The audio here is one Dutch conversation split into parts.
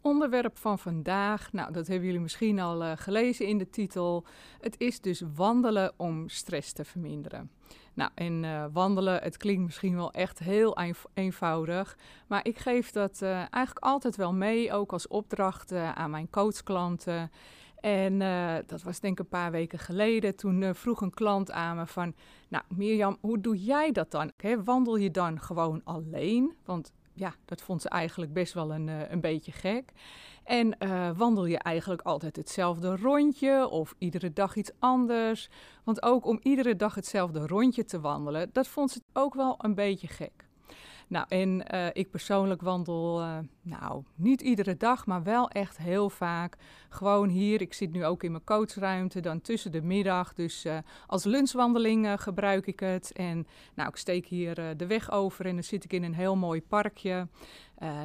Onderwerp van vandaag, nou dat hebben jullie misschien al uh, gelezen in de titel. Het is dus wandelen om stress te verminderen. Nou, en uh, wandelen, het klinkt misschien wel echt heel eenvoudig, maar ik geef dat uh, eigenlijk altijd wel mee, ook als opdracht aan mijn coachklanten. En dat was denk ik een paar weken geleden. Toen vroeg een klant aan me van, nou Mirjam, hoe doe jij dat dan? Wandel je dan gewoon alleen? Want ja, dat vond ze eigenlijk best wel een, uh, een beetje gek. En uh, wandel je eigenlijk altijd hetzelfde rondje of iedere dag iets anders? Want ook om iedere dag hetzelfde rondje te wandelen, dat vond ze ook wel een beetje gek. Nou, en uh, ik persoonlijk wandel, uh, nou, niet iedere dag, maar wel echt heel vaak. Gewoon hier, ik zit nu ook in mijn coachruimte, dan tussen de middag. Dus uh, als lunchwandeling gebruik ik het. En nou, ik steek hier de weg over en dan zit ik in een heel mooi parkje.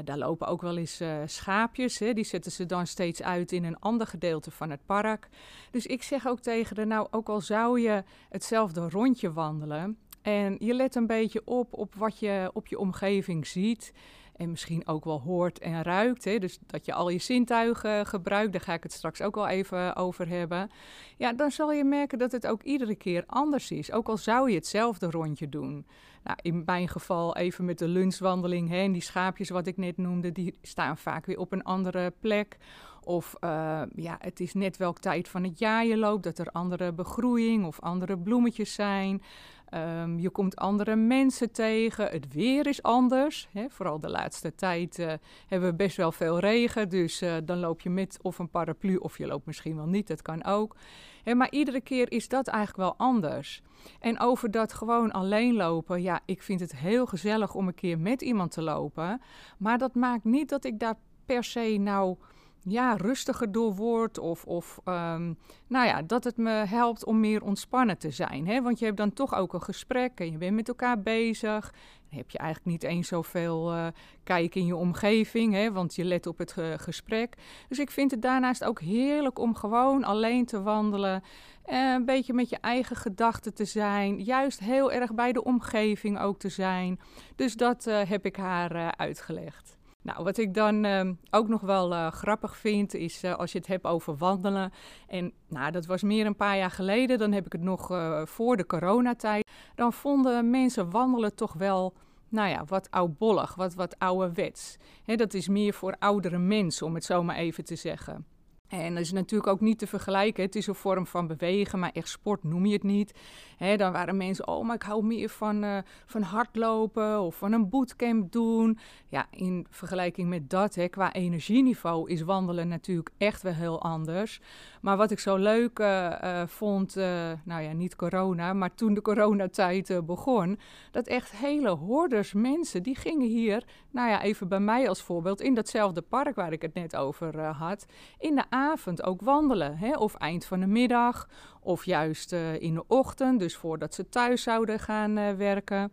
daar lopen ook wel eens schaapjes, hè. die zetten ze dan steeds uit in een ander gedeelte van het park. Dus ik zeg ook tegen de, nou, ook al zou je hetzelfde rondje wandelen, en je let een beetje op op wat je op je omgeving ziet. En misschien ook wel hoort en ruikt. Hè? Dus dat je al je zintuigen gebruikt. Daar ga ik het straks ook wel even over hebben. Ja, dan zal je merken dat het ook iedere keer anders is. Ook al zou je hetzelfde rondje doen. Nou, in mijn geval even met de lunchwandeling. Hè, en die schaapjes wat ik net noemde, die staan vaak weer op een andere plek. Of uh, ja, het is net welk tijd van het jaar je loopt, dat er andere begroeiing of andere bloemetjes zijn. Um, je komt andere mensen tegen. Het weer is anders. Hè? Vooral de laatste tijd uh, hebben we best wel veel regen. Dus uh, dan loop je met of een paraplu of je loopt misschien wel niet. Dat kan ook. Hè, maar iedere keer is dat eigenlijk wel anders. En over dat gewoon alleen lopen. Ja, ik vind het heel gezellig om een keer met iemand te lopen. Maar dat maakt niet dat ik daar per se nou ja, rustiger door wordt. Of, of um, nou ja, dat het me helpt om meer ontspannen te zijn. Hè? Want je hebt dan toch ook een gesprek en je bent met elkaar bezig. Dan heb je eigenlijk niet eens zoveel uh, kijken in je omgeving, hè? want je let op het gesprek. Dus ik vind het daarnaast ook heerlijk om gewoon alleen te wandelen. Uh, een beetje met je eigen gedachten te zijn. Juist heel erg bij de omgeving ook te zijn. Dus dat heb ik haar uitgelegd. Nou, wat ik dan uh, ook nog wel uh, grappig vind, is uh, als je het hebt over wandelen. En nou, dat was meer een paar jaar geleden, dan heb ik het nog eh, voor de coronatijd. Dan vonden mensen wandelen toch wel, nou ja, wat oudbollig, wat, wat ouderwets. Hè, dat is meer voor oudere mensen, om het zo maar even te zeggen. En dat is natuurlijk ook niet te vergelijken. Het is een vorm van bewegen, maar echt sport noem je het niet. Dan waren mensen, oh, maar ik hou meer van, uh, van hardlopen of van een bootcamp doen. Ja, in vergelijking met dat, he, qua energieniveau, is wandelen natuurlijk echt wel heel anders. Maar wat ik zo leuk uh, uh, vond, nou ja, niet corona, maar toen de coronatijd begon, dat echt hele hordes mensen, die gingen hier, nou ja, even bij mij als voorbeeld, in datzelfde park waar ik het net over had, in de avond ook wandelen. Hè? Of eind van de middag, of juist uh, in de ochtend, dus voordat ze thuis zouden gaan uh, werken.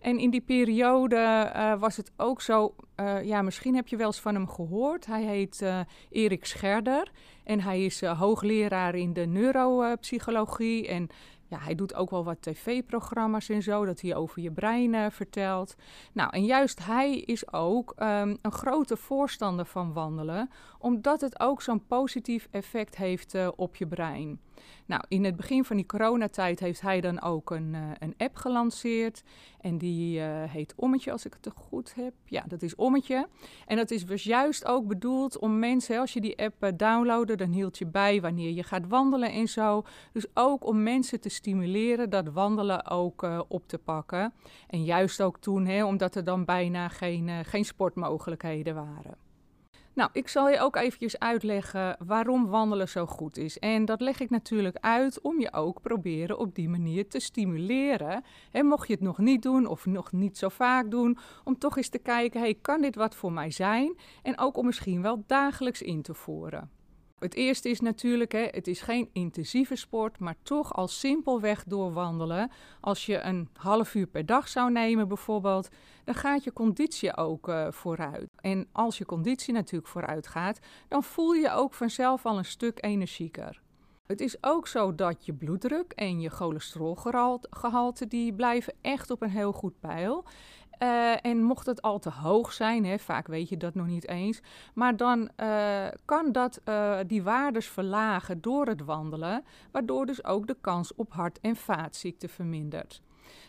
En in die periode uh, was het ook zo, ja, misschien heb je wel eens van hem gehoord. Hij heet Erik Scherder en hij is hoogleraar in de neuropsychologie en ja, hij doet ook wel wat tv-programma's en zo, dat hij over je brein vertelt. Nou, en juist hij is ook um, een grote voorstander van wandelen, omdat het ook zo'n positief effect heeft op je brein. Nou, in het begin van die coronatijd heeft hij dan ook een, uh, een app gelanceerd. En die uh, heet Ommetje, als ik het goed heb. Ja, dat is Ommetje. En dat is dus juist ook bedoeld om mensen, als je die app uh, downloadde, dan hield je bij wanneer je gaat wandelen en zo. Dus ook om mensen te stimuleren dat wandelen ook op te pakken. En juist ook toen, hè, omdat er dan bijna geen, geen sportmogelijkheden waren. Nou, ik zal je ook eventjes uitleggen waarom wandelen zo goed is. En dat leg ik natuurlijk uit om je ook proberen op die manier te stimuleren. En mocht je het nog niet doen of nog niet zo vaak doen, om toch eens te kijken, hey, kan dit wat voor mij zijn? En ook om misschien wel dagelijks in te voeren. Het eerste is natuurlijk, hè, het is geen intensieve sport, maar toch al simpelweg doorwandelen. Als je een half uur per dag zou nemen bijvoorbeeld, dan gaat je conditie ook uh, vooruit. En als je conditie natuurlijk vooruit gaat, dan voel je ook vanzelf al een stuk energieker. Het is ook zo dat je bloeddruk en je cholesterolgehalte die blijven echt op een heel goed peil. Uh, en mocht het al te hoog zijn, hè, vaak weet je dat nog niet eens, maar dan uh, kan dat uh, die waardes verlagen door het wandelen, waardoor dus ook de kans op hart- en vaatziekten vermindert.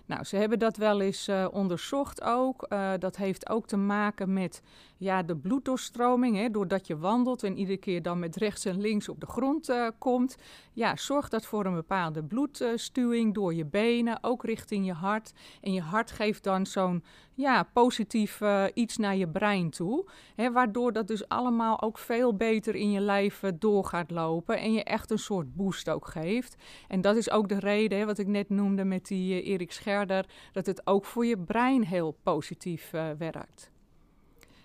Nou, ze hebben dat wel eens uh, onderzocht ook. Uh, dat heeft ook te maken met ja, de bloeddoorstroming. Hè, doordat je wandelt en iedere keer dan met rechts en links op de grond uh, komt. Ja, zorgt dat voor een bepaalde bloedstuwing door je benen, ook richting je hart. En je hart geeft dan zo'n ja, positief iets naar je brein toe. Hè, waardoor dat dus allemaal ook veel beter in je lijf door gaat lopen. En je echt een soort boost ook geeft. En dat is ook de reden, hè, wat ik net noemde met die Erik Dat het ook voor je brein heel positief uh, werkt.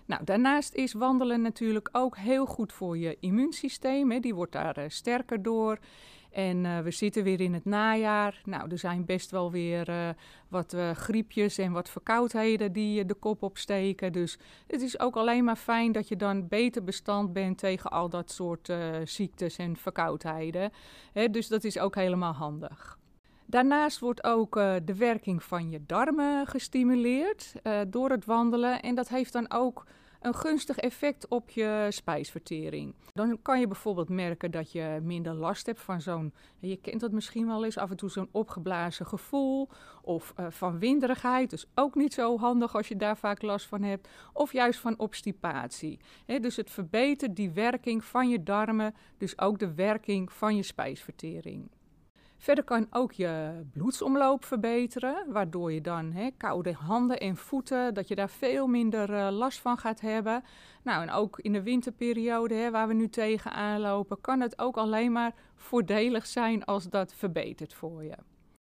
Nou, daarnaast is wandelen natuurlijk ook heel goed voor je immuunsysteem. Hè. Die wordt daar uh, sterker door. En uh, we zitten weer in het najaar. Nou, er zijn best wel weer wat griepjes en wat verkoudheden die de kop opsteken. Dus het is ook alleen maar fijn dat je dan beter bestand bent tegen al dat soort ziektes en verkoudheden. Hè, dus dat is ook helemaal handig. Daarnaast wordt ook uh, de werking van je darmen gestimuleerd uh, door het wandelen. En dat heeft dan ook een gunstig effect op je spijsvertering. Dan kan je bijvoorbeeld merken dat je minder last hebt van zo'n, je kent dat misschien wel eens, af en toe zo'n opgeblazen gevoel. Of uh, van winderigheid, dus ook niet zo handig als je daar vaak last van hebt. Of juist van obstipatie. Dus het verbetert die werking van je darmen, dus ook de werking van je spijsvertering. Verder kan ook je bloedsomloop verbeteren, waardoor je dan koude handen en voeten, dat je daar veel minder uh, last van gaat hebben. Nou, en ook in de winterperiode waar we nu tegenaan lopen, kan het ook alleen maar voordelig zijn als dat verbetert voor je.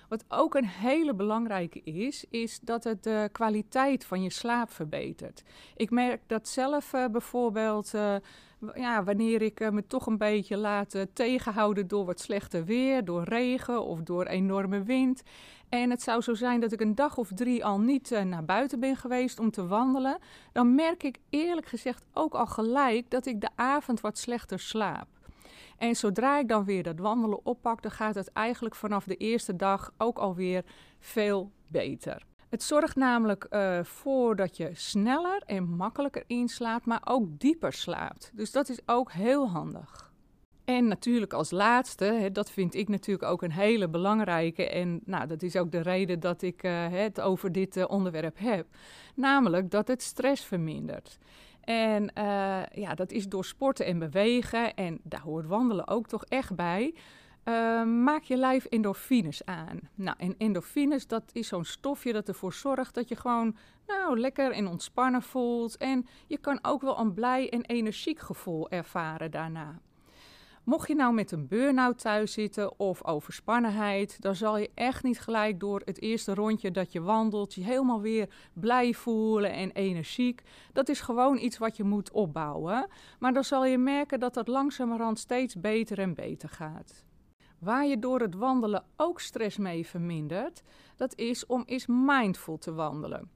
Wat ook een hele belangrijke is, is dat het de kwaliteit van je slaap verbetert. Ik merk dat zelf uh, bijvoorbeeld. Uh, ja, wanneer ik uh, me toch een beetje laat tegenhouden door wat slechter weer, door regen of door enorme wind. En het zou zo zijn dat ik een dag of drie al niet uh, naar buiten ben geweest om te wandelen. Dan merk ik eerlijk gezegd ook al gelijk dat ik de avond wat slechter slaap. En zodra ik dan weer dat wandelen oppak, dan gaat het eigenlijk vanaf de eerste dag ook alweer veel beter. Het zorgt namelijk uh, voor dat je sneller en makkelijker inslaapt, maar ook dieper slaapt. Dus dat is ook heel handig. En natuurlijk als laatste, hè, dat vind ik natuurlijk ook een hele belangrijke. En nou, dat is ook de reden dat ik uh, het over dit uh, onderwerp heb. Namelijk dat het stress vermindert. En ja, dat is door sporten en bewegen. En daar hoort wandelen ook toch echt bij. Uh, maak je lijf endorfines aan. Nou, en endorfines, dat is zo'n stofje dat ervoor zorgt dat je gewoon nou, lekker en ontspannen voelt. En je kan ook wel een blij en energiek gevoel ervaren daarna. Mocht je nou met een burn-out thuis zitten of overspannenheid, dan zal je echt niet gelijk door het eerste rondje dat je wandelt je helemaal weer blij voelen en energiek. Dat is gewoon iets wat je moet opbouwen. Maar dan zal je merken dat dat langzamerhand steeds beter en beter gaat. Waar je door het wandelen ook stress mee vermindert, dat is om eens mindful te wandelen.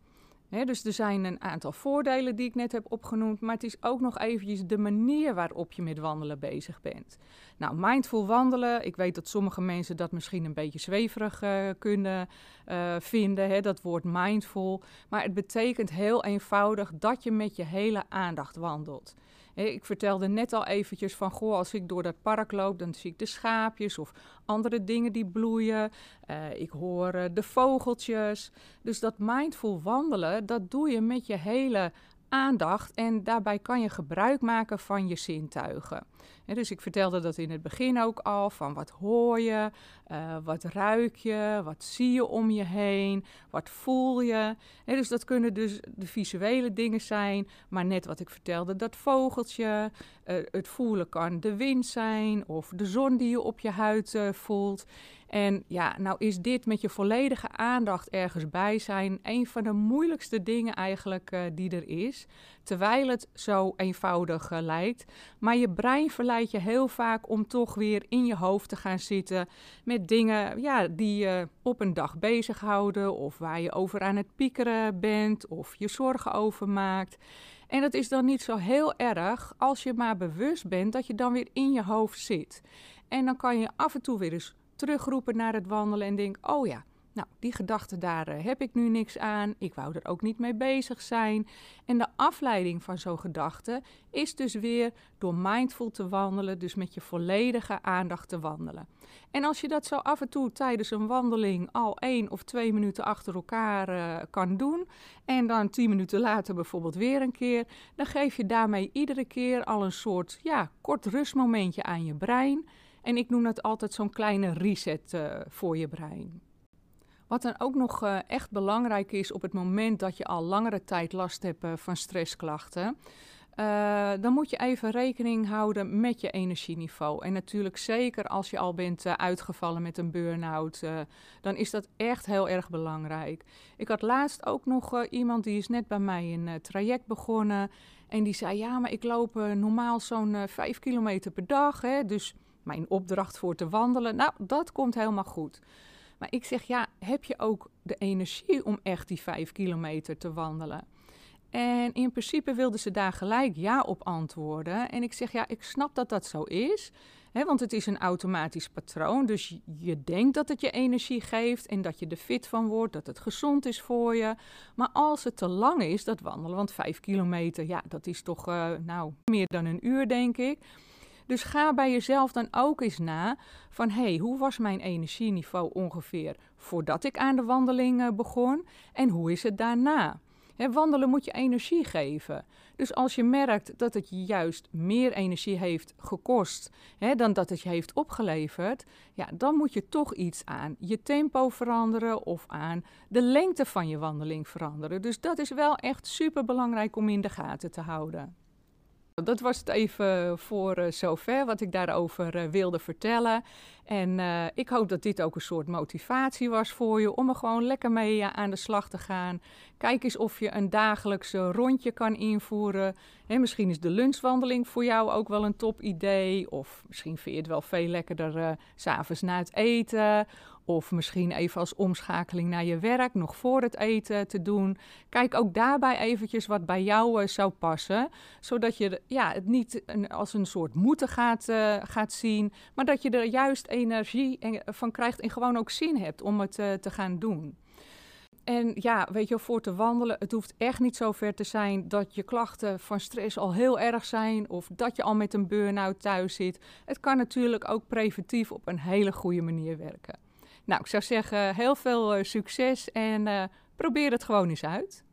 Dus er zijn een aantal voordelen die ik net heb opgenoemd, maar het is ook nog eventjes de manier waarop je met wandelen bezig bent. Nou, mindful wandelen, ik weet dat sommige mensen dat misschien een beetje zweverig uh, kunnen uh, vinden, dat woord mindful. Maar het betekent heel eenvoudig dat je met je hele aandacht wandelt. Ik vertelde net al eventjes van, goh, als ik door dat park loop, dan zie ik de schaapjes of andere dingen die bloeien. Uh, ik hoor uh, de vogeltjes. Dus dat mindful wandelen, dat doe je met je hele aandacht en daarbij kan je gebruik maken van je zintuigen. dus ik vertelde dat in het begin ook al, van wat hoor je, uh, wat ruik je, wat zie je om je heen, wat voel je. dus dat kunnen dus de visuele dingen zijn, maar net wat ik vertelde, dat vogeltje, uh, het voelen kan de wind zijn of de zon die je op je huid uh, voelt. En ja, nou is dit met je volledige aandacht ergens bij zijn een van de moeilijkste dingen eigenlijk uh, die er is. Terwijl het zo eenvoudig uh, lijkt. Maar je brein verleidt je heel vaak om toch weer in je hoofd te gaan zitten met dingen ja, die je op een dag bezighouden. Of waar je over aan het piekeren bent of je zorgen over maakt. En dat is dan niet zo heel erg als je maar bewust bent dat je dan weer in je hoofd zit. En dan kan je af en toe weer eens terugroepen naar het wandelen en denk: oh ja, nou, die gedachte daar uh, heb ik nu niks aan. Ik wou er ook niet mee bezig zijn. En de afleiding van zo'n gedachte is dus weer door mindful te wandelen, dus met je volledige aandacht te wandelen. En als je dat zo af en toe tijdens een wandeling al één of twee minuten achter elkaar uh, kan doen, en dan tien minuten later bijvoorbeeld weer een keer, dan geef je daarmee iedere keer al een soort ja, kort rustmomentje aan je brein. En ik noem het altijd zo'n kleine reset uh, voor je brein. Wat dan ook nog uh, echt belangrijk is op het moment dat je al langere tijd last hebt uh, van stressklachten. Dan moet je even rekening houden met je energieniveau. En natuurlijk zeker als je al bent uitgevallen met een burn-out, dan is dat echt heel erg belangrijk. Ik had laatst ook nog iemand die is net bij mij een traject begonnen. En die zei, ja, maar ik loop normaal zo'n 5 kilometer per dag. Hè, dus mijn opdracht voor te wandelen. Nou, dat komt helemaal goed. Maar ik zeg, ja, heb je ook de energie om echt die vijf kilometer te wandelen? En in principe wilden ze daar gelijk ja op antwoorden. En ik zeg, ja, ik snap dat dat zo is. Hè, want het is een automatisch patroon. Dus je denkt dat het je energie geeft en dat je er fit van wordt, dat het gezond is voor je. Maar als het te lang is, dat wandelen, want vijf kilometer, ja, dat is toch uh, nou meer dan een uur, denk ik. Dus ga bij jezelf dan ook eens na van hé, hey, hoe was mijn energieniveau ongeveer voordat ik aan de wandeling uh, begon en hoe is het daarna? Wandelen moet je energie geven. Dus als je merkt dat het je juist meer energie heeft gekost dan dat het je heeft opgeleverd, ja, dan moet je toch iets aan je tempo veranderen of aan de lengte van je wandeling veranderen. Dus dat is wel echt super belangrijk om in de gaten te houden. Dat was het even voor uh, zover wat ik daarover uh, wilde vertellen. En uh, ik hoop dat dit ook een soort motivatie was voor je om er gewoon lekker mee aan de slag te gaan. Kijk eens of je een dagelijkse rondje kan invoeren. En misschien is de lunchwandeling voor jou ook wel een top idee. Of misschien vind je het wel veel lekkerder s s'avonds na het eten. Of misschien even als omschakeling naar je werk, nog voor het eten te doen. Kijk ook daarbij eventjes wat bij jou uh, zou passen. Zodat je ja, het niet als een soort moeten gaat, uh, gaat zien. Maar dat je er juist energie van krijgt en gewoon ook zin hebt om het uh, te gaan doen. En ja, weet je, voor te wandelen, het hoeft echt niet zo ver te zijn dat je klachten van stress al heel erg zijn of dat je al met een burn-out thuis zit. Het kan natuurlijk ook preventief op een hele goede manier werken. Nou, ik zou zeggen, heel veel uh, succes en probeer het gewoon eens uit.